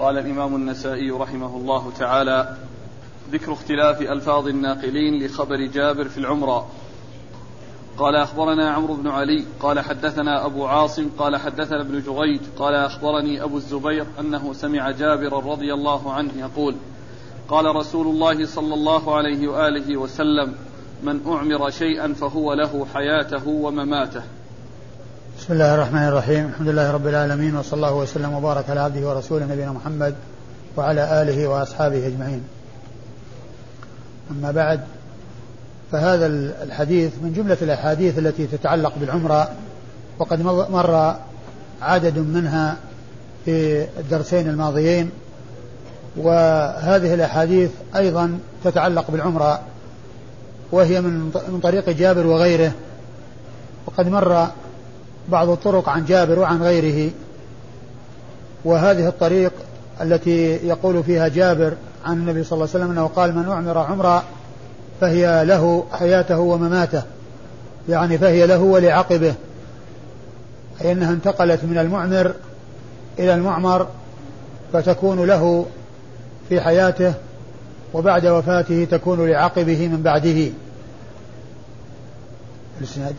قال الإمام النسائي رحمه الله تعالى ذكر اختلاف ألفاظ الناقلين لخبر جابر في العمرة. قال أخبرنا عمرو بن علي قال حدثنا أبو عاصم قال حدثنا ابن جريج قال أخبرني أبو الزبير أنه سمع جابر رضي الله عنه يقول قال رسول الله صلى الله عليه وآله وسلم من أعمر شيئا فهو له حياته ومماته. بسم الله الرحمن الرحيم. الحمد لله رب العالمين وصلى الله وسلم وبارك على عبده ورسوله نبينا محمد وعلى آله وأصحابه أجمعين. أما بعد فهذا الحديث من جملة الأحاديث التي تتعلق بالعمرة وقد مر عدد منها في الدرسين الماضيين وهذه الأحاديث أيضا تتعلق بالعمرة وهي من طريق جابر وغيره. وقد مر بعض الطرق عن جابر وعن غيره وهذه الطريق التي يقول فيها جابر عن النبي صلى الله عليه وسلم إنه قال من اعمر عمرا فهي له حياته ومماته. يعني فهي له ولعقبه. أي أنها انتقلت من المعمر إلى المعمر فتكون له في حياته وبعد وفاته تكون لعقبه من بعده. الإسناد؟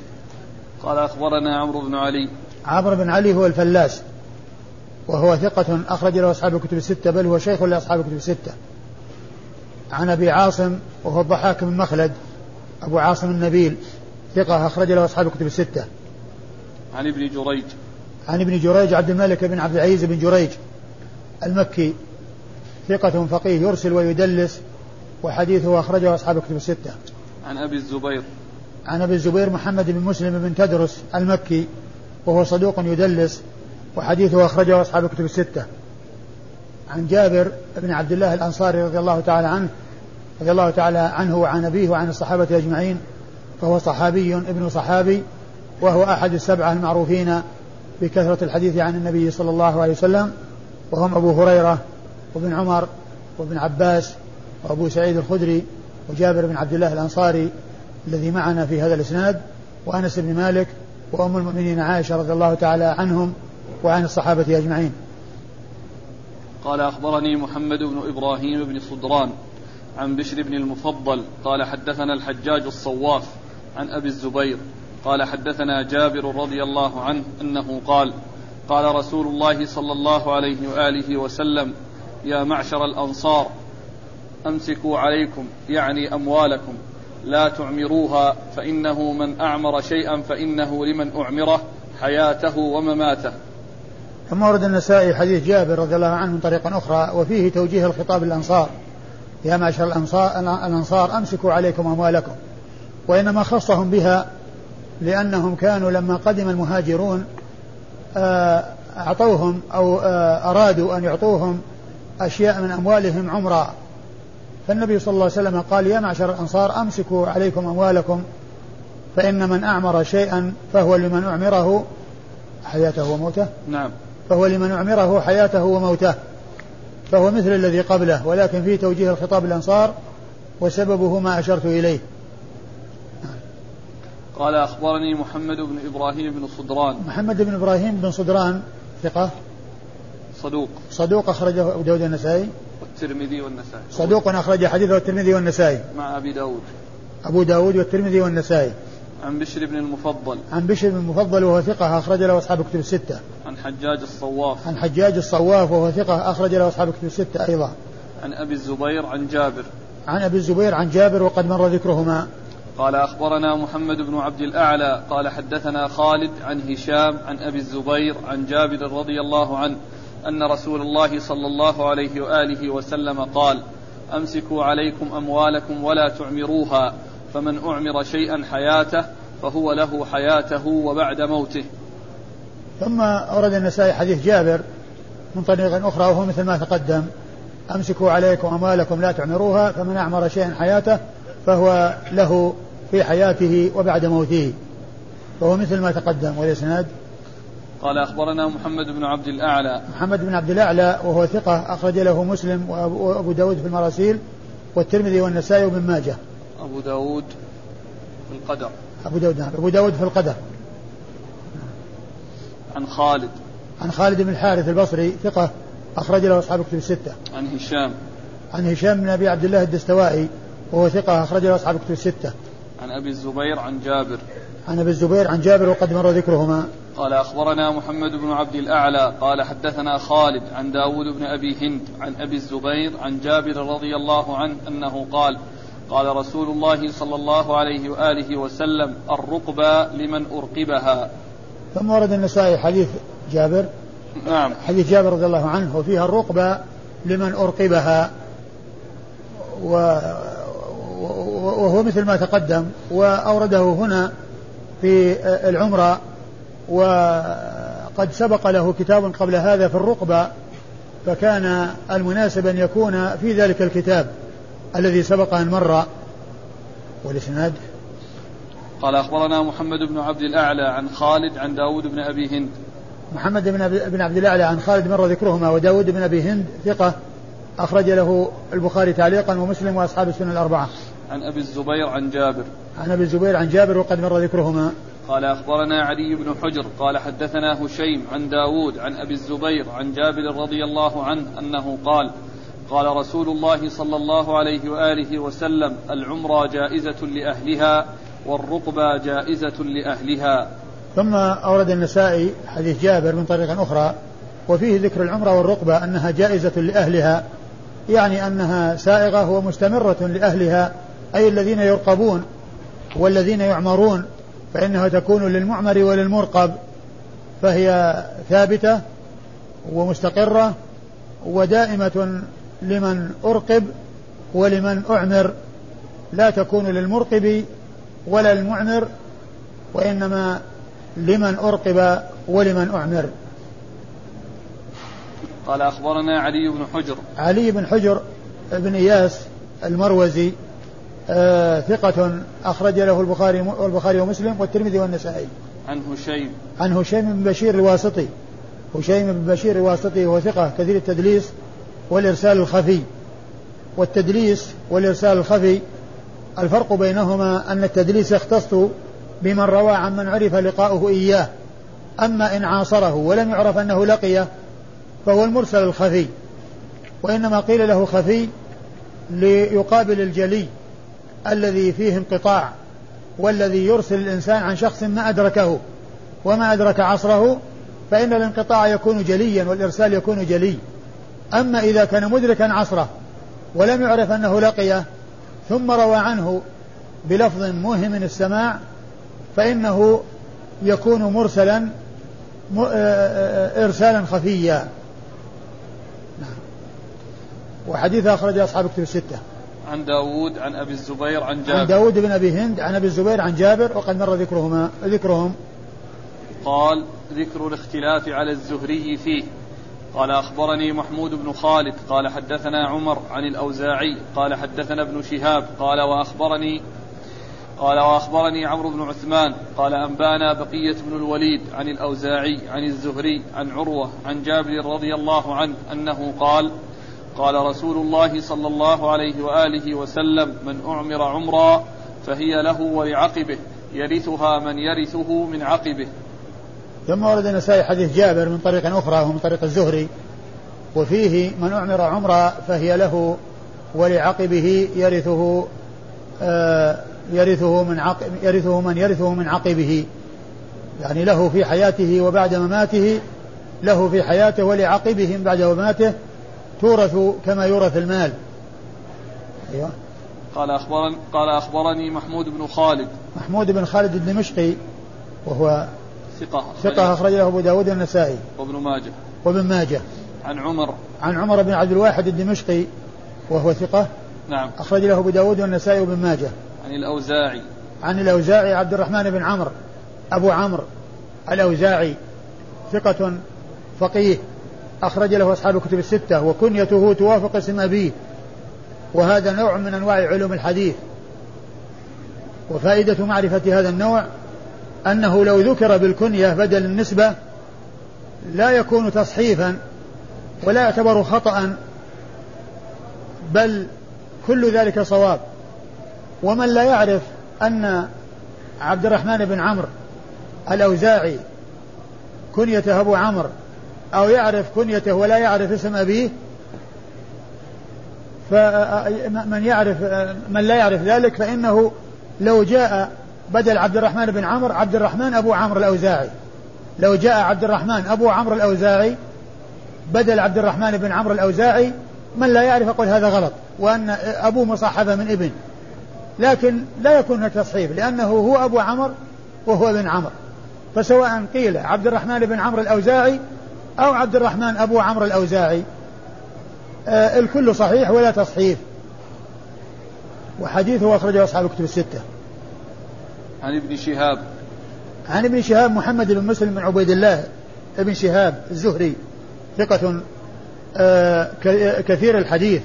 قال أخبرنا عمرو بن علي. عمرو بن علي هو الفلاس وهو ثقة أخرج له أصحاب الكتب الستة بل هو شيخ لأصحاب الكتب الستة. عن أبي عاصم وهو الضحاك بن مخلد أبو عاصم النبيل ثقة أخرج له أصحاب الكتب الستة. عن ابن جريج. عن ابن جريج عبد الملك بن عبد العزيز بن جريج المكي ثقة فقيه يرسل ويدلس وحديثه أخرجه أصحاب الكتب الستة. عن أبي الزبير. عن أبي الزبير محمد بن مسلم بن تدرس المكي وهو صدوق يدلس وحديثه أخرجه أصحاب الكتب الستة. عن جابر بن عبد الله الأنصاري رضي الله تعالى عنه رضي الله تعالى عنه وعن أبيه وعن الصحابة أجمعين فهو صحابي ابن صحابي وهو أحد السبعة المعروفين بكثرة الحديث عن النبي صلى الله عليه وسلم وهم أبو هريرة وابن عمر وابن عباس وأبو سعيد الخدري وجابر بن عبد الله الأنصاري الذي معنا في هذا الإسناد وأنس بن مالك وأم المؤمنين عائشة رضي الله تعالى عنهم وعن الصحابة أجمعين. قال أخبرني محمد بن إبراهيم بن صدران عن بشر بن المفضل قال حدثنا الحجاج الصواف عن أبي الزبير قال حدثنا جابر رضي الله عنه أنه قال قال رسول الله صلى الله عليه وآله وسلم يا معشر الأنصار أمسكوا عليكم يعني أموالكم لا تعمروها فإنه من أعمر شيئا فإنه لمن أعمره حياته ومماته. ثم ورد النسائي حديث جابر رضي الله عنه من طريق أخرى وفيه توجيه الخطاب للأنصار. يا معشر الأنصار, الأنصار أمسكوا عليكم أموالكم وإنما خصهم بها لأنهم كانوا لما قدم المهاجرون آه، أعطوهم أو آه، أرادوا أن يعطوهم أشياء من أموالهم عمرا. فالنبي صلى الله عليه وسلم قال يا معشر الأنصار أمسكوا عليكم أموالكم فإن من أعمر شيئا فهو لمن أعمره حياته وموته. نعم. فهو لمن أعمره حياته وموته. فهو مثل الذي قبله ولكن فيه توجيه الخطاب الأنصار وسببه ما أشرت إليه. قال أخبرني محمد بن إبراهيم بن صدران. محمد بن إبراهيم بن صدران ثقة. صدوق. صدوق أخرجه أبو داود النسائي. والترمذي والنسائي. صدوق أخرج حديثه الترمذي والنسائي. مع أبي داود. أبو داود والترمذي والنسائي. عن بشر بن المفضل. عن بشر بن المفضل وهو ثقة أخرج له أصحاب الكتب الستة. عن حجاج الصواف. عن حجاج الصواف وهو ثقة أخرج له أصحاب الكتب الستة أيضا. عن أبي الزبير عن جابر. عن أبي الزبير عن جابر وقد مر ذكرهما. قال أخبرنا محمد بن عبد الأعلى. قال حدثنا خالد عن هشام عن أبي الزبير عن جابر رضي الله عنه. أن رسول الله صلى الله عليه وآله وسلم قال أمسكوا عليكم أموالكم ولا تعمروها فمن أعمر شيئا حياته فهو له حياته وبعد موته. ثم أورد النسائي حديث جابر من طريق أخرى وهو مثل ما تقدم أمسكوا عليكم أموالكم لا تعمروها فمن أعمر شيئا حياته فهو له في حياته وبعد موته. فهو مثل ما تقدم والإسناد قال أخبرنا محمد بن عبد الأعلى. محمد بن عبد الأعلى وهو ثقة أخرج له مسلم وأبو داود في المراسيل والترمذي والنسائي وابن ماجه. أبو داود في القدر. أبو داود نعم. أبو داود في القدر. عن خالد. عن خالد بن الحارث البصري ثقة أخرج له أصحاب كتب الستة. عن هشام. عن هشام بن أبي عبد الله الدستوائي وهو ثقة أخرج له أصحاب كتب الستة. عن أبي الزبير عن جابر. عن أبي الزبير عن جابر وقد مر ذكرهما. قال أخبرنا محمد بن عبد الأعلى قال حدثنا خالد عن داود بن أبي هند عن أبي الزبير عن جابر رضي الله عنه أنه قال قال رسول الله صلى الله عليه وآله وسلم الرقبة لمن أرقبها. ثم ورد النسائي حديث جابر. نعم. حديث جابر رضي الله عنه وفيها الرقبة لمن أرقبها. و وهو مثل ما تقدم وأورده هنا في العمرة. وقد سبق له كتاب قبل هذا في الرقبة فكان المناسب أن يكون في ذلك الكتاب الذي سبق أن مر. والإسناد؟ قال أخبرنا محمد بن عبد الأعلى عن خالد عن داود بن أبي هند. محمد بن عبد الأعلى عن خالد مر ذكرهما وداود بن أبي هند ثقة أخرج له البخاري تعليقا ومسلم وأصحاب السنة الأربعة. عن أبي الزبير عن جابر. عن أبي الزبير عن جابر وقد مر ذكرهما. قال أخبرنا علي بن حجر قال حدثنا هشيم عن داود عن أبي الزبير عن جابر رضي الله عنه أنه قال قال رسول الله صلى الله عليه وآله وسلم العمرة جائزة لأهلها والرقبة جائزة لأهلها. ثم أورد النسائي حديث جابر من طريق أخرى وفيه ذكر العمرة والرقبة أنها جائزة لأهلها يعني أنها سائغة ومستمرة لأهلها أي الذين يرقبون والذين يعمرون. فإنها تكون للمعمر وللمرقب فهي ثابتة ومستقرة ودائمة لمن أرقب ولمن أعمر. لا تكون للمرقب ولا للمعمر وإنما لمن أرقب ولمن أعمر. قال أخبرنا علي بن حجر. علي بن حجر بن إياس المروزي. آه ثقة أخرج له البخاري والبخاري ومسلم والترمذي والنسائي. عن هشيم. عن هشيم بن بشير الواسطي. هشيم بن بشير الواسطي هو ثقة كثير التدليس والإرسال الخفي. والتدليس والإرسال الخفي الفرق بينهما أن التدليس يختص بمن روى عن من عرف لقاؤه إياه أما إن عاصره ولم يعرف أنه لقيه فهو المرسل الخفي وإنما قيل له خفي ليقابل الجلي الذي فيه انقطاع والذي يرسل الإنسان عن شخص ما أدركه وما أدرك عصره فإن الانقطاع يكون جليا والإرسال يكون جلي. أما إذا كان مدركا عصره ولم يعرف أنه لقيه ثم روى عنه بلفظ موهم السماع فإنه يكون مرسلا إرسالا خفيا. نعم. وحديث أخرج أصحاب كتب الستة. عن داود عن أبي الزبير عن جابر. عن داود بن أبي هند عن أبي الزبير عن جابر وقد مر ذكرهما ذكرهم. قال ذكر الاختلاف على الزهري فيه. قال أخبرني محمود بن خالد. قال حدثنا عمر عن الأوزاعي. قال حدثنا ابن شهاب. قال وأخبرني قال وأخبرني عمرو بن عثمان. قال أنبانا بقية بن الوليد عن الأوزاعي عن الزهري عن عروة عن جابر رضي الله عنه أنه قال قال رسول الله صلى الله عليه وآله وسلم من أعمر عمرا فهي له ولعقبه يرثها من يرثه من عقبه. ثم ورد النسائي حديث جابر من طريق أخرى وهو من طريق الزهري وفيه من أعمر عمرا فهي له ولعقبه يرثه آه يرثه من عقب يرثه من يرثه من عقبه. يعني له في حياته وبعد مماته له في حياته ولعقبه بعد مماته تورث كما يورث المال. أيوة. قال أخبرني قال أخبرني محمود بن خالد. محمود بن خالد الدمشقي وهو ثقة ثقة أخرج له أبو داود النسائي وابن ماجه. وابن ماجه. عن عمر. عن عمر بن عبد الواحد الدمشقي وهو ثقة نعم. أخرج له أبو داود والنسائي وابن ماجه. عن الأوزاعي. عن الأوزاعي عبد الرحمن بن عمرو أبو عمرو. الأوزاعي ثقة فقيه. أخرج له أصحاب الكتب الستة وكنيته توافق اسم أبيه. وهذا نوع من أنواع علوم الحديث. وفائدة معرفة هذا النوع أنه لو ذكر بالكنية بدل النسبة لا يكون تصحيفا ولا يعتبر خطأ بل كل ذلك صواب. ومن لا يعرف أن عبد الرحمن بن عمرو الأوزاعي كنيته أبو عمرو أو يعرف كنيته ولا يعرف اسم أبيه فمن يعرف من لا يعرف ذلك فإنه لو جاء بدل عبد الرحمن بن عمرو عبد الرحمن أبو عمرو الأوزاعي لو جاء عبد الرحمن أبو عمرو الأوزاعي بدل عبد الرحمن بن عمرو الأوزاعي من لا يعرف يقول هذا غلط وأن أبوه مصاحبة من ابن. لكن لا يكون هناك تصحيف لأنه هو أبو عمرو وهو ابن عمرو. فسواء قيل عبد الرحمن بن عمرو الأوزاعي أو عبد الرحمن أبو عمرو الأوزاعي. آه الكل صحيح ولا تصحيف وحديثه أخرجه أصحاب الكتب الستة. عن ابن شهاب. عن ابن شهاب محمد بن مسلم بن عبيد الله ابن شهاب الزهري ثقة آه كثير الحديث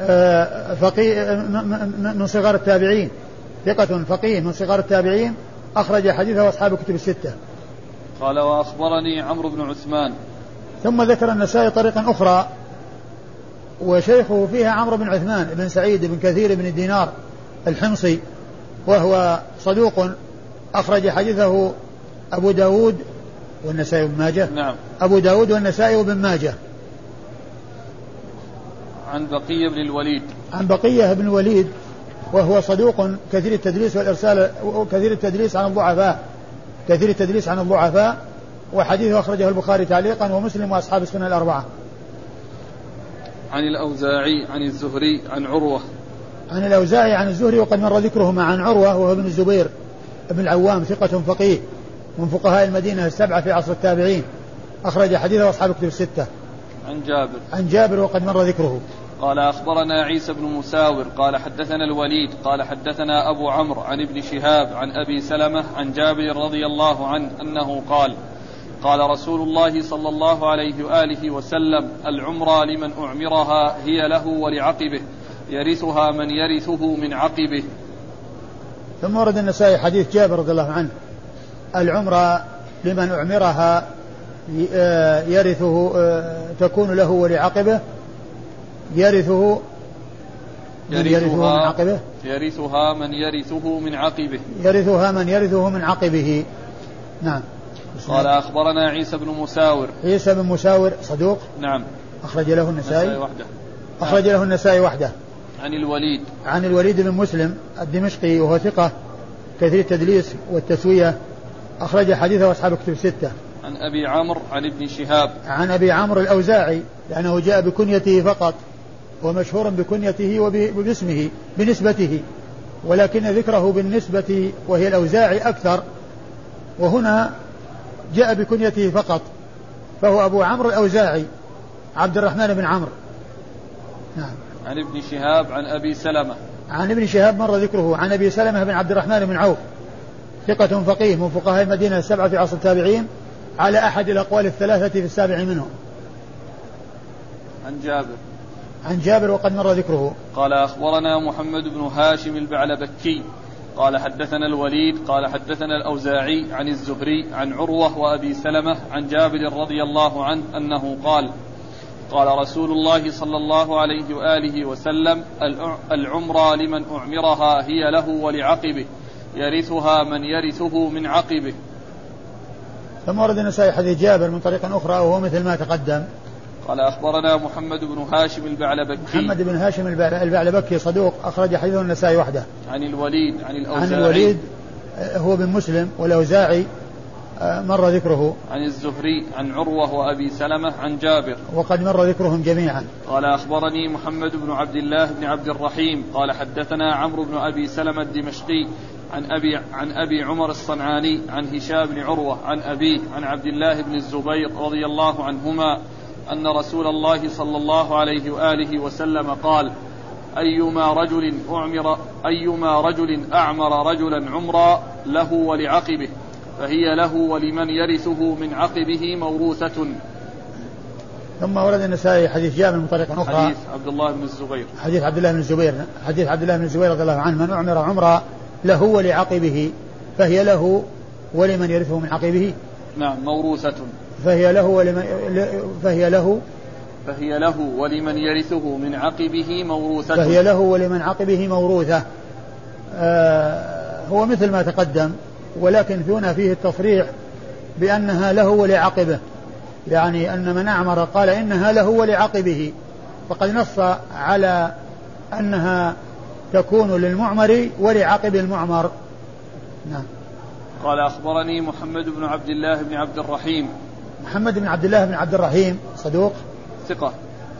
آه فقيه من صغار التابعين ثقة فقيه من صغار التابعين أخرج حديثه أصحاب الكتب الستة. قال وأخبرني عمرو بن عثمان. ثم ذكر النسائي طريقا أخرى وشيخه فيها عمرو بن عثمان بن سعيد بن كثير بن دينار الحمصي وهو صدوق أخرج حديثه أبو داود والنسائي بن ماجه. نعم. أبو داود والنسائي وابن ماجه. عن بقية بن الوليد. عن بقية بن الوليد وهو صدوق كثير التدليس والإرسال كثير التدليس عن الضعفاء. كثير التدليس عن الضعفاء وحديثه أخرجه البخاري تعليقا ومسلم وأصحاب السنة الأربعة. عن الأوزاعي عن الزهري عن عروة. عن الأوزاعي عن الزهري وقد مر ذكرهما عن عروة وهو ابن الزبير ابن العوام ثقة فقيه من فقهاء المدينة السبعة في عصر التابعين. أخرج حديثه أصحاب الكتب الستة. عن جابر. عن جابر وقد مر ذكره. قال أخبرنا عيسى بن مساور قال حدثنا الوليد قال حدثنا أبو عمرو عن ابن شهاب عن أبي سلمة عن جابر رضي الله عنه أنه قال قال رسول الله صلى الله عليه وآله وسلم العمرة لمن أعمرها هي له ولعقبه يرثها من يرثه من عقبه. ثم ورد النسائي حديث جابر رضي الله عنه. العمرة لمن أعمرها يرثه تكون له ولعقبه يرثه من يرثه من عقبه؟ يرثها من يرثه من عقبه. يرثها من يرثه من عقبه. نعم. قال أخبرنا عيسى بن مساور. عيسى بن مساور صدوق؟ نعم. أخرج له النسائي؟ وحده. أخرج له النسائي وحده. عن الوليد. عن الوليد بن مسلم الدمشقي وهو ثقة كثير التدليس والتسوية. أخرج حديثه أصحاب كتب الستة. عن أبي عمرو عن ابن شهاب. عن أبي عمرو الأوزاعي لأنه جاء بكنيته فقط. ومشهور بكنيته وباسمه بنسبته ولكن ذكره بالنسبة وهي الأوزاعي أكثر. وهنا جاء بكنيته فقط فهو أبو عمرو الأوزاعي عبد الرحمن بن عمرو. نعم. عن ابن شهاب عن أبي سلمة. عن ابن شهاب مر ذكره عن أبي سلمة بن عبد الرحمن بن عوف ثقة فقيه من فقهاء المدينة السبعة في عصر التابعين على أحد الأقوال الثلاثة في السابع منهم. عن جابر. عن جابر وقد مر ذكره. قال أخبرنا محمد بن هاشم البعلبكي. قال حدثنا الوليد قال حدثنا الأوزاعي عن الزهري عن عروة وأبي سلمة عن جابر رضي الله عنه أنه قال قال رسول الله صلى الله عليه وآله وسلم العمرة لمن أعمرها هي له ولعقبه يرثها من يرثه من عقبه. ثم ورد النسائي حديث جابر من طريق أخرى وهو مثل ما تقدم. قال أخبرنا محمد بن هاشم البعلبكي. محمد بن هاشم البعلبكي صدوق أخرج حديثه النسائي وحده. عن الوليد عن الأوزاعي. عن الوليد هو بن مسلم والأوزاعي آه، مر ذكره. عن الزهري عن عروة وأبي سلمة عن جابر. وقد مر ذكرهم جميعا. قال أخبرني محمد بن عبد الله بن عبد الرحيم. قال حدثنا عمرو بن أبي سلمة الدمشقي عن أبي عن أبي عمر الصنعاني عن هشام بن عروة عن أبيه عن عبد الله بن الزبير رضي الله عنهما أن رسول الله صلى الله عليه وآله وسلم قال أيما رجل أعمر أيما رجل أعمر رجلا عمرا له ولعقبه فهي له ولمن يرثه من عقبه موروثة. ثم ورد النسائي حديث جابر من طريق أخرى. حديث عبد الله بن الزبير. حديث عبد الله بن الزبير حديث عبد الله بن الزبير رضي الله عنه من أعمر عمرا له ولعقبه فهي له ولمن يرثه من عقبه. نعم موروثة. فهي له ولمن فهي له فهي له ولمن يرثه من عقبه موروثة. فهي له ولمن عقبه موروثة. آه هو مثل ما تقدم ولكن هنا فيه التصريح بأنها له ولعقبه. يعني أن من أعمر قال إنها له ولعقبه. فقد نص على أنها تكون للمعمر ولعقب المعمر. نعم. قال أخبرني محمد بن عبد الله بن عبد الرحيم محمد بن عبد الله بن عبد الرحيم صدوق. ثقة.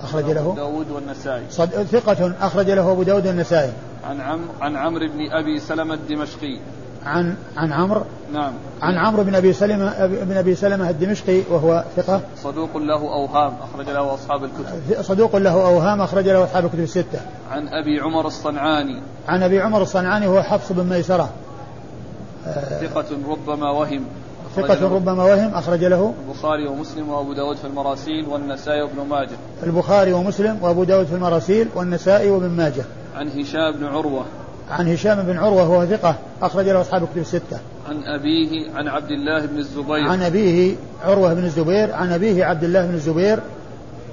أخرج له. داود والنسائي. صد... ثقة أخرج له أبو داود والنسائي. عن عم عن عمرو بن أبي سلمة الدمشقي. عن عن عمرو؟ نعم. عن عمرو بن أبي سلمة بن أبي سلمة الدمشقي وهو ثقة. صدوق له أوهام أخرج له أصحاب الكتب. صدوق له أوهام أخرج له أصحاب الكتب الستة. عن أبي عمر الصنعاني. عن أبي عمر الصنعاني وهو حفص بن ميسرة. ثقة ربما وهم. ثقة ربما وهم أخرج له. البخاري ومسلم وأبو داود في المراسيل والنسائي وابن ماجه. البخاري ومسلم وأبو داود في المراسيل والنسائي وابن ماجه. عن هشام بن عروة. عن هشام بن عروة وهو ثقة أخرج له أصحاب الكتب الستة. عن أبيه عن عبد الله بن الزبير. عن أبيه عروة بن الزبير، عن أبيه عبد الله بن الزبير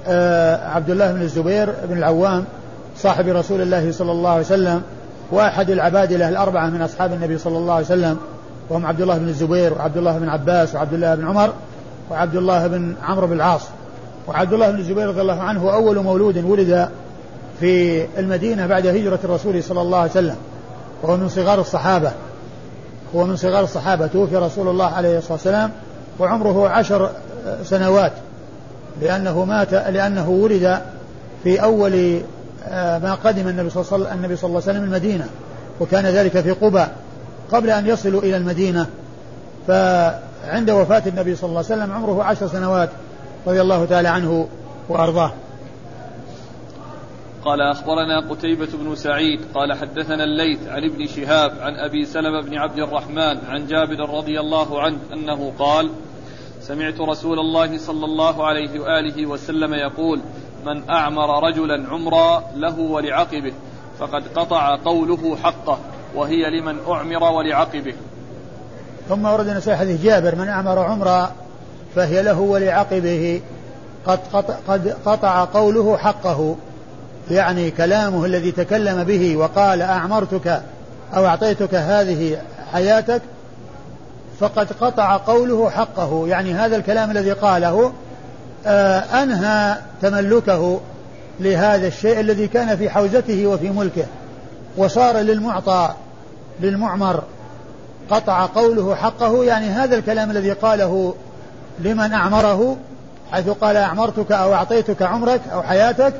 آه عبد الله بن الزبير بن العوام صاحب رسول الله صلى الله عليه وسلم وأحد العبادلة الأربعة من أصحاب النبي صلى الله عليه وسلم. وهم عبد الله بن الزبير وعبد الله بن عباس وعبد الله بن عمر وعبد الله بن عمرو بن العاص. وعبد الله بن الزبير رضي الله عنه أول مولود ولد في المدينة بعد هجرة الرسول صلى الله عليه وسلم. وهو من صغار الصحابة. هو من صغار الصحابة. توفي رسول الله عليه الصلاة والسلام وعمره عشر سنوات. لأنه مات لأنه ولد في أول آه، ما قدم النبي صلى الله عليه وسلم المدينة. وكان ذلك في قبى قبل أن يصلوا إلى المدينة فعند وفاة النبي صلى الله عليه وسلم عمره عشر سنوات رضي الله تعالى عنه وأرضاه. قال أخبرنا قتيبة بن سعيد قال حدثنا الليث عن ابن شهاب عن أبي سلمة بن عبد الرحمن عن جابر رضي الله عنه أنه قال سمعت رسول الله صلى الله عليه وآله وسلم يقول من أعمر رجلا عمرا له ولعقبه فقد قطع قوله حقه. وهي لمن أعمر ولعقبه. ثم ورد نساء حديث جابر من أعمر عمرا فهي له ولعقبه. قد قطع, قد قطع قوله حقه. يعني كلامه الذي تكلم به وقال أعمرتك أو أعطيتك هذه حياتك فقد قطع قوله حقه. يعني هذا الكلام الذي قاله آه أنهى تملكه لهذا الشيء الذي كان في حوزته وفي ملكه. وصار للمعطى للمعمر قطع قوله حقه يعني هذا الكلام الذي قاله لمن أعمره حيث قال أعمرتك أو أعطيتك عمرك أو حياتك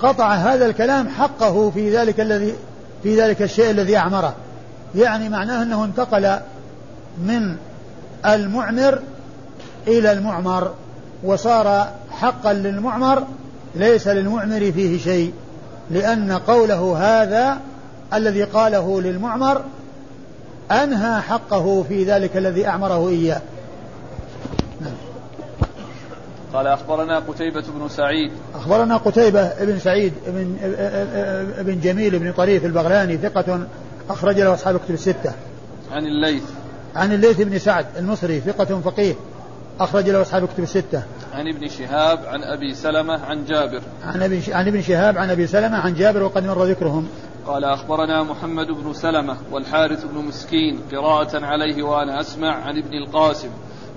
قطع هذا الكلام حقه في ذلك الذي في ذلك الشيء الذي أعمره. يعني معناه أنه انتقل من المعمر إلى المعمر وصار حقا للمعمر ليس للمعمر فيه شيء. لأن قوله هذا الذي قاله للمعمر أنهى حقه في ذلك الذي أعمره إياه قال أخبرنا قتيبة بن سعيد أخبرنا قتيبة بن سعيد بن ابن جميل بن طريف البغلاني ثقة أخرج له أصحاب الكتب الستة. عن الليث عن الليث بن سعد المصري ثقة فقيه أخرج له أصحاب الكتب الستة. عن ابن شهاب عن أبي سلمة عن جابر. عن ابن عن ابن شهاب عن أبي سلمة عن جابر وقد مر ذكرهم. قال أخبرنا محمد بن سلمة والحارث بن مسكين قراءة عليه وأنا أسمع عن ابن القاسم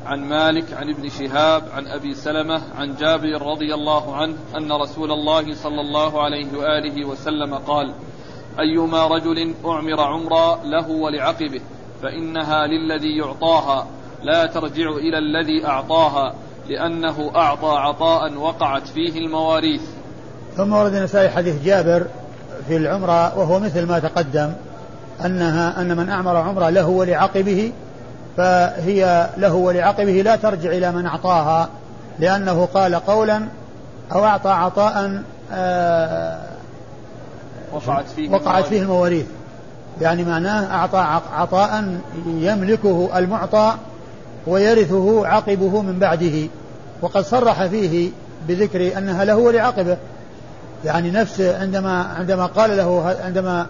عن مالك عن ابن شهاب عن أبي سلمة عن جابر رضي الله عنه أن رسول الله صلى الله عليه وآله وسلم قال: أيما رجل أعمر عمرا له ولعقبه فإنها للذي يعطاها لا ترجع إلى الذي أعطاها لأنه أعطى عطاء وقعت فيه المواريث. ثم ورد النسائي حديث جابر في العمرة وهو مثل ما تقدم أنها أن من أعمر عمرة له ولعقبه فهي له ولعقبه لا ترجع إلى من أعطاها لأنه قال قولا أو أعطى عطاء آه، وقعت فيه وقعت فيه المواريث يعني معناه أعطى عطاء يملكه المعطى ويرثه عقبه من بعده. وقد صرح فيه بذكر أنها له ولعقبه. يعني نفس عندما عندما قال له عندما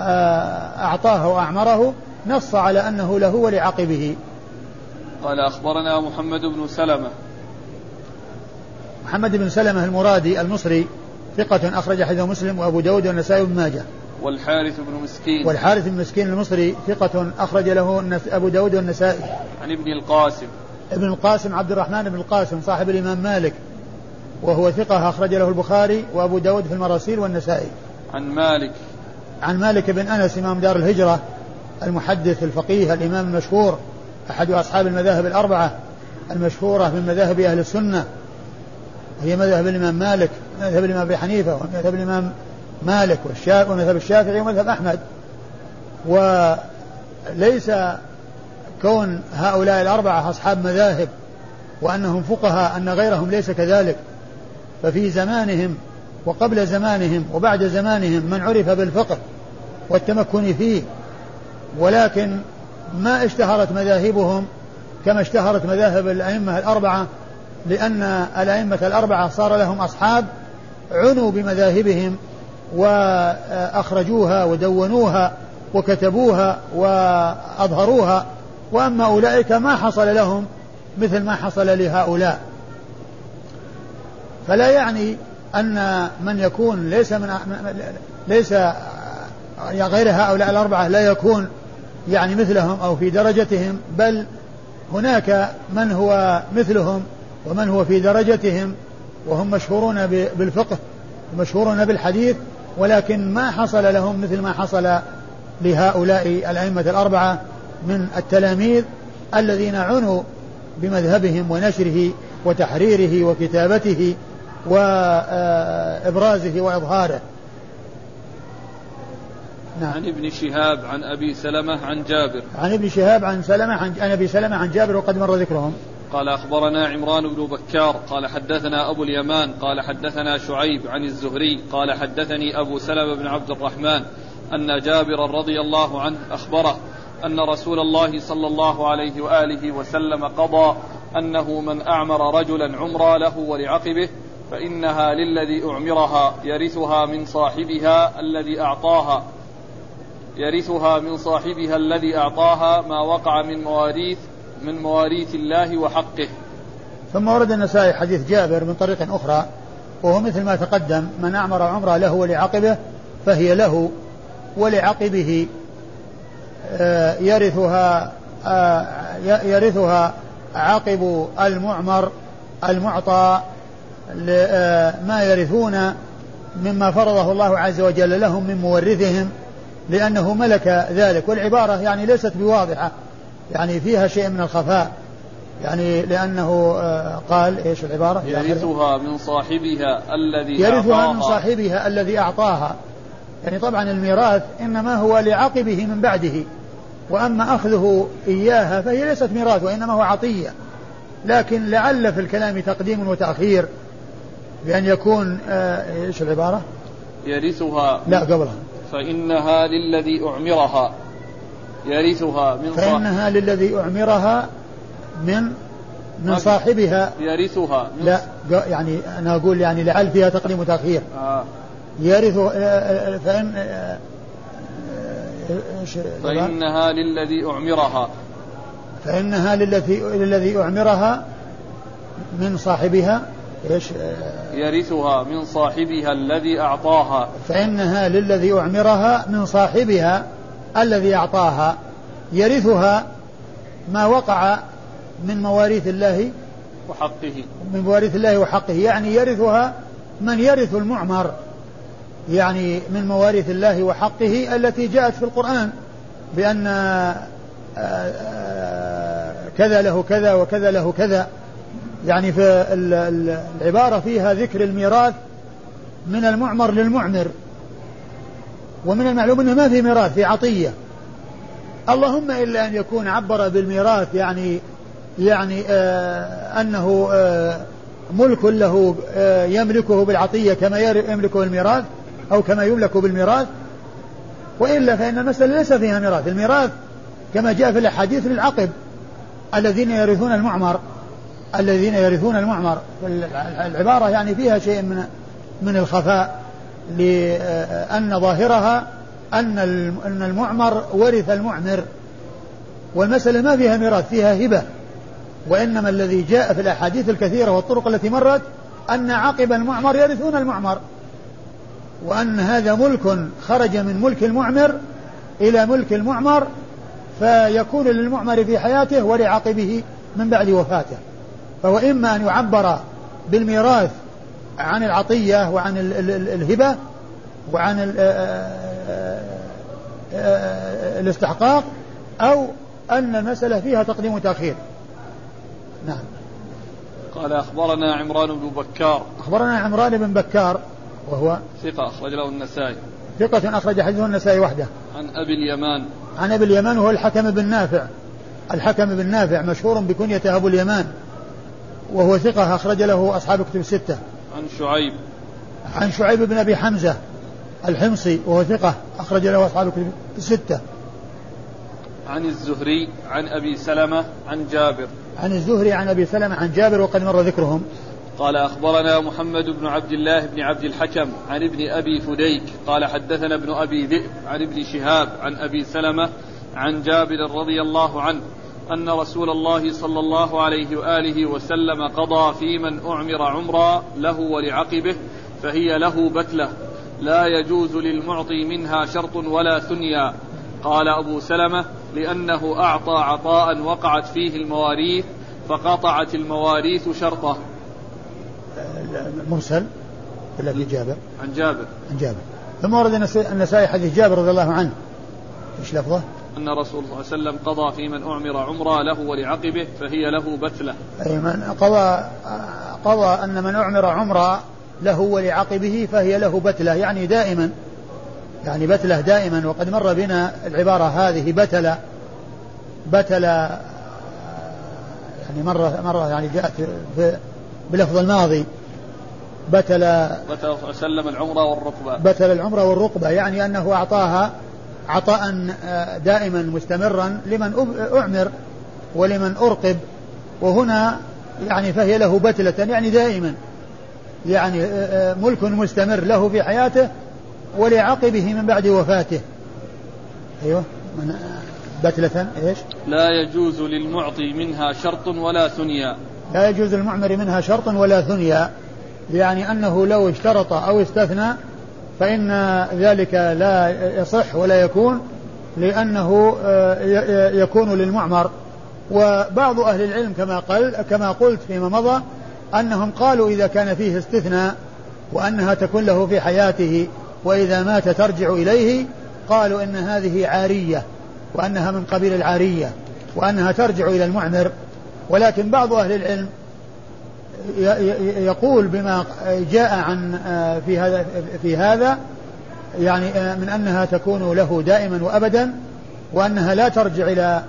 آه، أعطاه وأعمره نص على أنه له ولعقبه. قال أخبرنا محمد بن سلمة. محمد بن سلمة المرادي المصري ثقة أخرج حديث مسلم وأبو داود والنسائي بن ماجه. والحارث بن مسكين. والحارث بن مسكين المصري ثقة أخرج له أبو داود والنسائي. عن ابن القاسم. ابن القاسم عبد الرحمن بن القاسم صاحب الإمام مالك وهو ثقة أخرج له البخاري وأبو داود في المراسيل والنسائي. عن مالك. عن مالك بن أنس إمام دار الهجرة المحدث الفقيه الإمام المشهور أحد أصحاب المذاهب الأربعة المشهورة من مذاهب أهل السنة وهي مذهب الإمام مالك مذهب الإمام أبي حنيفة ومذهب الإمام مالك والشافعي ومذهب الشافعي ومذهب أحمد. وليس كون هؤلاء الأربعة أصحاب مذاهب وأنهم فقهاء أن غيرهم ليس كذلك. ففي زمانهم وقبل زمانهم وبعد زمانهم من عرف بالفقه والتمكن فيه. ولكن ما اشتهرت مذاهبهم كما اشتهرت مذاهب الأئمة الأربعة لأن الأئمة الأربعة صار لهم أصحاب عنوا بمذاهبهم وأخرجوها ودونوها وكتبوها وأظهروها وأما أولئك ما حصل لهم مثل ما حصل لهؤلاء. فلا يعني أن من يكون ليس من ليس غير هؤلاء الأربعة لا يكون يعني مثلهم أو في درجتهم بل هناك من هو مثلهم ومن هو في درجتهم وهم مشهورون بالفقه ومشهورون بالحديث ولكن ما حصل لهم مثل ما حصل لهؤلاء الأئمة الأربعة من التلاميذ الذين عنوا بمذهبهم ونشره وتحريره وكتابته وإبرازه وإظهاره. نعم. عن ابن شهاب عن أبي سلمة عن جابر. عن ابن شهاب عن سلمة عن, عن أبي سلمة عن جابر وقد مر ذكرهم. قال أخبرنا عمران بن بكار قال حدثنا أبو اليمان قال حدثنا شعيب عن الزهري قال حدثني أبو سلمة بن عبد الرحمن أن جابرا رضي الله عنه أخبره أن رسول الله صلى الله عليه وآله وسلم قضى أنه من أعمر رجلا عمرا له ولعقبه فإنها للذي أعمرها يرثها من صاحبها الذي أعطاها يرثها من صاحبها الذي أعطاها ما وقع من مواريث من مواريث الله وحقه. ثم ورد النسائي حديث جابر من طريق أخرى وهو مثل ما تقدم من أعمر عمره له ولعقبه فهي له ولعقبه آه، يرثها آه، يرثها عقب المعمر المعطى آه، ما يرثون مما فرضه الله عز وجل لهم من مورثهم لأنه ملك ذلك والعبارة يعني ليست بواضحة. يعني فيها شيء من الخفاء. يعني لأنه آه، قال إيش العبارة؟ يرثها من صاحبها الذي يرثها من صاحبها الذي أعطاها. يعني طبعا الميراث إنما هو لعقبه من بعده وأما أخذه إياها فهي ليست ميراث وإنما هو عطية. لكن لعل في الكلام تقديم وتأخير بأن يكون آه، إيش العبارة؟ يرثها. لا قبلها. فإنها للذي أعمرها. يرثها من فإنها للذي أعمرها من من صاحبها. يرثها لا يعني أنا أقول يعني لعل فيها تقديم وتأخير. آه. يرث آه، آه، فإن آه، فإنها للذي أعمرها. فإنها للذي للذي أعمرها من صاحبها. إيش يرثها من صاحبها الذي أعطاها. فإنها للذي أعمرها من صاحبها. الذي أعطاها يرثها ما وقع من مواريث الله وحقه. من مواريث الله وحقه. يعني يرثها من يرث المعمر يعني من مواريث الله وحقه التي جاءت في القرآن بأن آه، آه، كذا له كذا وكذا له كذا. يعني في العبارة فيها ذكر الميراث من المعمر للمعمر. ومن المعلوم إنه ما في ميراث في عطية. اللهم إلا أن يكون عبر بالميراث يعني يعني آه أنه آه ملك له آه يملكه بالعطية كما يملكه الميراث أو كما يملك بالميراث. وإلا فإن المسألة ليس فيها ميراث. الميراث كما جاء في الأحاديث للعقب الذين يرثون المعمر الذين يرثون المعمر. العبارة يعني فيها شيء من من الخفاء. لأن ظاهرها أن أن المعمر ورث المعمر والمسألة ما فيها ميراث فيها هبة. وإنما الذي جاء في الأحاديث الكثيرة والطرق التي مرت أن عقب المعمر يرثون المعمر. وأن هذا ملك خرج من ملك المعمر إلى ملك المعمر فيكون للمعمر في حياته ولعقبه من بعد وفاته. فهو إما أن يعبر بالميراث عن العطية وعن الهبة وعن الاستحقاق أو أن المسألة فيها تقديم وتأخير. نعم. قال أخبرنا عمران بن بكار. أخبرنا عمران بن بكار وهو ثقة أخرج له النسائي. ثقة أخرج حديثه النسائي وحده. عن أبي اليمان. عن أبي اليمان وهو الحكم بن نافع. الحكم بن نافع مشهور بكنية أبو اليمان. وهو ثقة أخرج له أصحاب كتب الستة. عن شعيب. عن شعيب بن أبي حمزة الحمصي وهو ثقة أخرج له أصحاب كتب الستة. عن الزهري عن أبي سلمة عن جابر. عن الزهري عن أبي سلمة عن جابر وقد مر ذكرهم. قال أخبرنا محمد بن عبد الله بن عبد الحكم عن ابن أبي فديك. قال حدثنا ابن أبي ذئب عن ابن شهاب عن أبي سلمة عن جابر رضي الله عنه. أن رسول الله صلى الله عليه وآله وسلم قضى في من أعمر عمرا له ولعقبه فهي له بتلة. لا يجوز للمعطي منها شرط ولا ثنيا. قال أبو سلمة لأنه أعطى عطاء وقعت فيه المواريث فقطعت المواريث شرطه. مرسل ولا في جابر؟ عن جابر. عن جابر. ثم ورد النسائي حديث جابر رضي الله عنه. إيش لفظه؟ أن رسول الله صلى الله عليه وسلم قضى في من أعمر عمرة له ولعقبه فهي له بتلة. أي من قضى قضى أن من أعمر عمرة له ولعقبه فهي له بتلة يعني دائما يعني بتلة دائما وقد مر بنا العبارة هذه بتلة بتلة يعني مرة مرة يعني جاءت في بلفظ الماضي بتل بتل وسلم العمرة والركبة. بتل العمرة والركبة يعني أنه أعطاها عطاء آه، دائما مستمرا لمن أعمر ولمن أرقب وهنا يعني فهي له بتلة يعني دائما يعني آه، آه، ملك مستمر له في حياته ولعقبه من بعد وفاته أيوه من بتلة إيش؟ لا يجوز للمعطي منها شرط ولا ثنيا لا يجوز للمعمر منها شرط ولا ثنيا يعني أنه لو اشترط أو استثنى فإن ذلك لا يصح ولا يكون لأنه آه، يكون للمعمر. وبعض أهل العلم كما قال كما قلت فيما مضى أنهم قالوا إذا كان فيه استثناء وأنها تكون له في حياته وإذا مات ترجع إليه قالوا إن هذه عارية وأنها من قبيل العارية وأنها ترجع إلى المعمر. ولكن بعض أهل العلم يقول بما جاء عن آه، في هذا في هذا يعني آه، من أنها تكون له دائما وأبدا وأنها لا ترجع إلى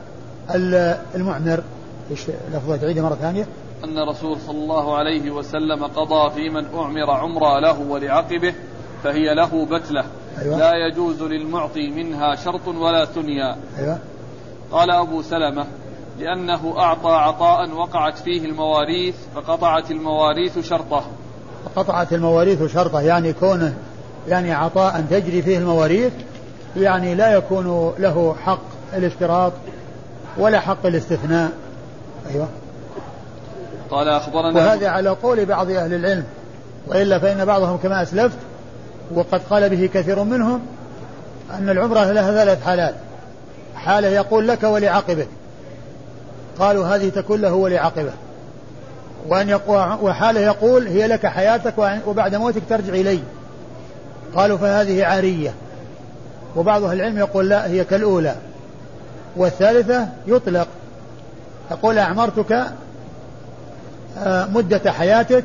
المعمر إيش لفظة تعيدها مرة ثانية؟ أن الرسول صلى الله عليه وسلم قضى في من أعمر عمرة له ولعقبه فهي له بتلة أيوة. لا يجوز للمعطي منها شرط ولا ثنيا أيوة. قال أبو سلمة لأنه أعطى عطاء وقعت فيه المواريث فقطعت المواريث شرطه. فقطعت المواريث شرطه يعني كونه يعني عطاء تجري فيه المواريث يعني لا يكون له حق الاشتراط ولا حق الاستثناء. أيوة. قال أخبرنا وهذا على قول بعض أهل العلم وإلا فإن بعضهم كما أسلفت وقد قال به كثير منهم أن العمرة لها ثلاث حالات. حالة يقول لك ولعقبك. قالوا هذه تكون له ولعقبه وأن وحاله يقول هي لك حياتك وبعد موتك ترجع إلي. قالوا فهذه عارية. وبعض أهل العلم يقول لا هي كالأولى. والثالثة يطلق. يقول أعمرتك آه، مدة حياتك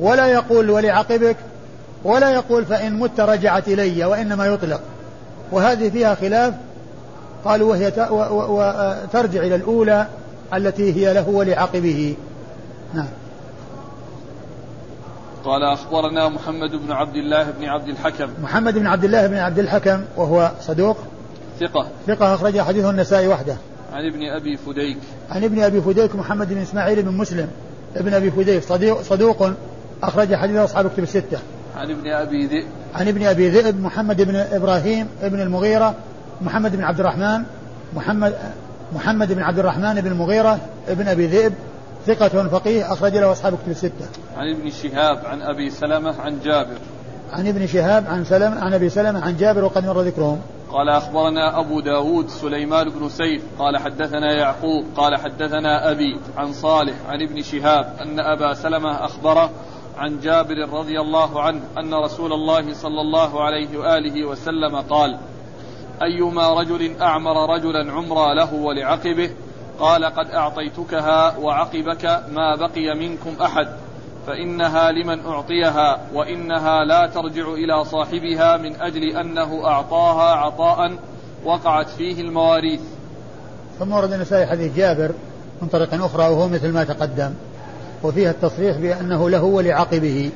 ولا يقول ولعقبك ولا يقول فإن مت رجعت إلي وإنما يطلق. وهذه فيها خلاف قالوا وهي ترجع إلى الأولى التي هي له ولعقبه. نعم. قال أخبرنا محمد بن عبد الله بن عبد الحكم. محمد بن عبد الله بن عبد الحكم وهو صدوق. ثقة. ثقة أخرج حديثه النسائي وحده. عن ابن أبي فديك. عن ابن أبي فديك محمد بن إسماعيل بن مسلم ابن أبي فديك صدوق, صدوق أخرج حديث أصحاب كتب الستة. عن ابن أبي ذئب. عن ابن أبي ذئب محمد بن إبراهيم ابن المغيرة محمد بن عبد الرحمن محمد محمد بن عبد الرحمن بن المغيرة ابن أبي ذئب ثقة فقيه أخرج له أصحاب كتب الستة. عن ابن شهاب عن أبي سلمة عن جابر. عن ابن شهاب عن سلمة عن أبي سلمة عن جابر وقد مر ذكرهم. قال أخبرنا أبو داود سليمان بن سيف قال حدثنا يعقوب قال حدثنا أبي عن صالح عن ابن شهاب أن أبا سلمة أخبره عن جابر رضي الله عنه أن رسول الله صلى الله عليه وآله وسلم قال أيما رجل أعمر رجلا عمرا له ولعقبه قال قد أعطيتكها وعقبك ما بقي منكم أحد فإنها لمن أعطيها وإنها لا ترجع إلى صاحبها من أجل أنه أعطاها عطاء وقعت فيه المواريث. ثم ورد النسائي حديث جابر من طريق أخرى وهو مثل ما تقدم وفيها التصريح بأنه له ولعقبه.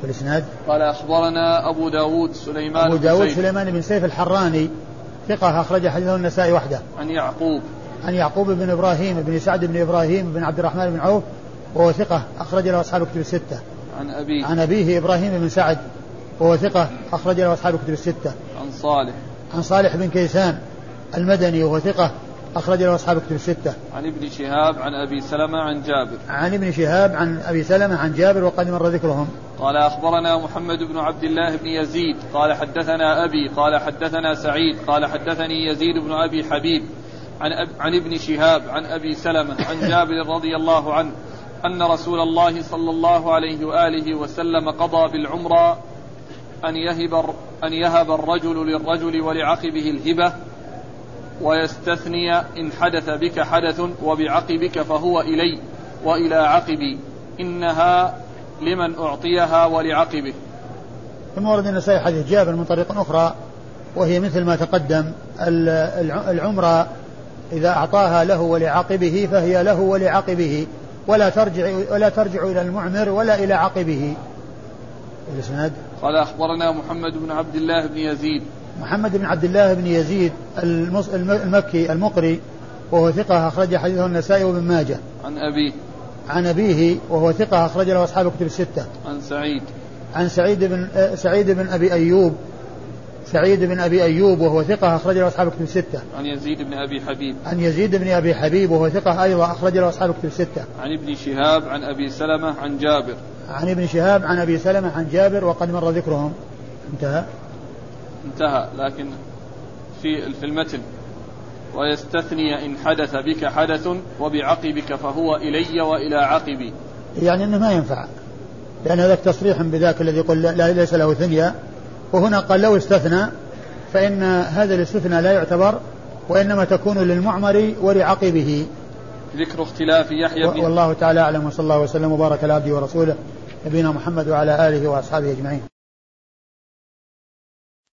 في الإسناد قال أخبرنا أبو داود سليمان أبو داود سليمان بن سيف الحراني ثقة أخرج حديثه النسائي وحده. عن يعقوب. عن يعقوب بن إبراهيم بن سعد بن إبراهيم بن عبد الرحمن بن عوف وهو ثقة أخرج له أصحاب كتب الستة. عن أبيه. عن أبيه إبراهيم بن سعد وهو ثقة أخرج له أصحاب كتب الستة. عن صالح. عن صالح بن كيسان المدني وهو ثقة أخرج له أصحاب كتب الستة. عن ابن شهاب عن أبي سلمة عن جابر. عن ابن شهاب عن أبي سلمة عن جابر وقد مر ذكرهم. قال أخبرنا محمد بن عبد الله بن يزيد قال حدثنا أبي قال حدثنا سعيد قال حدثني يزيد بن أبي حبيب عن, أب عن ابن شهاب عن أبي سلمة عن جابر رضي الله عنه أن رسول الله صلى الله عليه وآله وسلم قضى بالعمرة أن يهب أن يهب الرجل للرجل ولعقبه الهبة ويستثني إن حدث بك حدث وبعقبك فهو إلي وإلى عقبي. إنها لمن أعطيها ولعقبه. ثم ورد النسائي حديث جابر من طريق أخرى وهي مثل ما تقدم العمرة إذا أعطاها له ولعقبه فهي له ولعقبه ولا ترجع ولا ترجع إلى المعمر ولا إلى عقبه. الإسناد قال أخبرنا محمد بن عبد الله بن يزيد. محمد بن عبد الله بن يزيد المكي المقري وهو ثقة أخرج حديثه النسائي وابن ماجه. عن أبيه. عن أبيه وهو ثقة أخرج له أصحاب الكتب الستة. عن سعيد. عن سعيد بن سعيد بن أبي أيوب سعيد بن أبي أيوب وهو ثقة أخرج له أصحاب الكتب الستة. عن يزيد بن أبي حبيب. عن يزيد بن أبي حبيب وهو ثقة أيضا أخرج له أصحاب الكتب الستة. عن ابن شهاب عن أبي سلمة عن جابر. عن ابن شهاب عن أبي سلمة عن جابر وقد مر ذكرهم. انتهى. انتهى لكن في في المتن. ويستثني إن حدث بك حدث وبعقبك فهو إلي وإلى عقبي. يعني أنه ما ينفع لأن هذا تصريح بذاك الذي يقول لا ليس له ثنيا وهنا قال لو استثنى فإن هذا الاستثناء لا يعتبر وإنما تكون للمعمر ولعقبه. ذكر اختلاف يحيى بن والله تعالى أعلم وصلى الله وسلم وبارك على عبده ورسوله نبينا محمد وعلى آله وأصحابه أجمعين.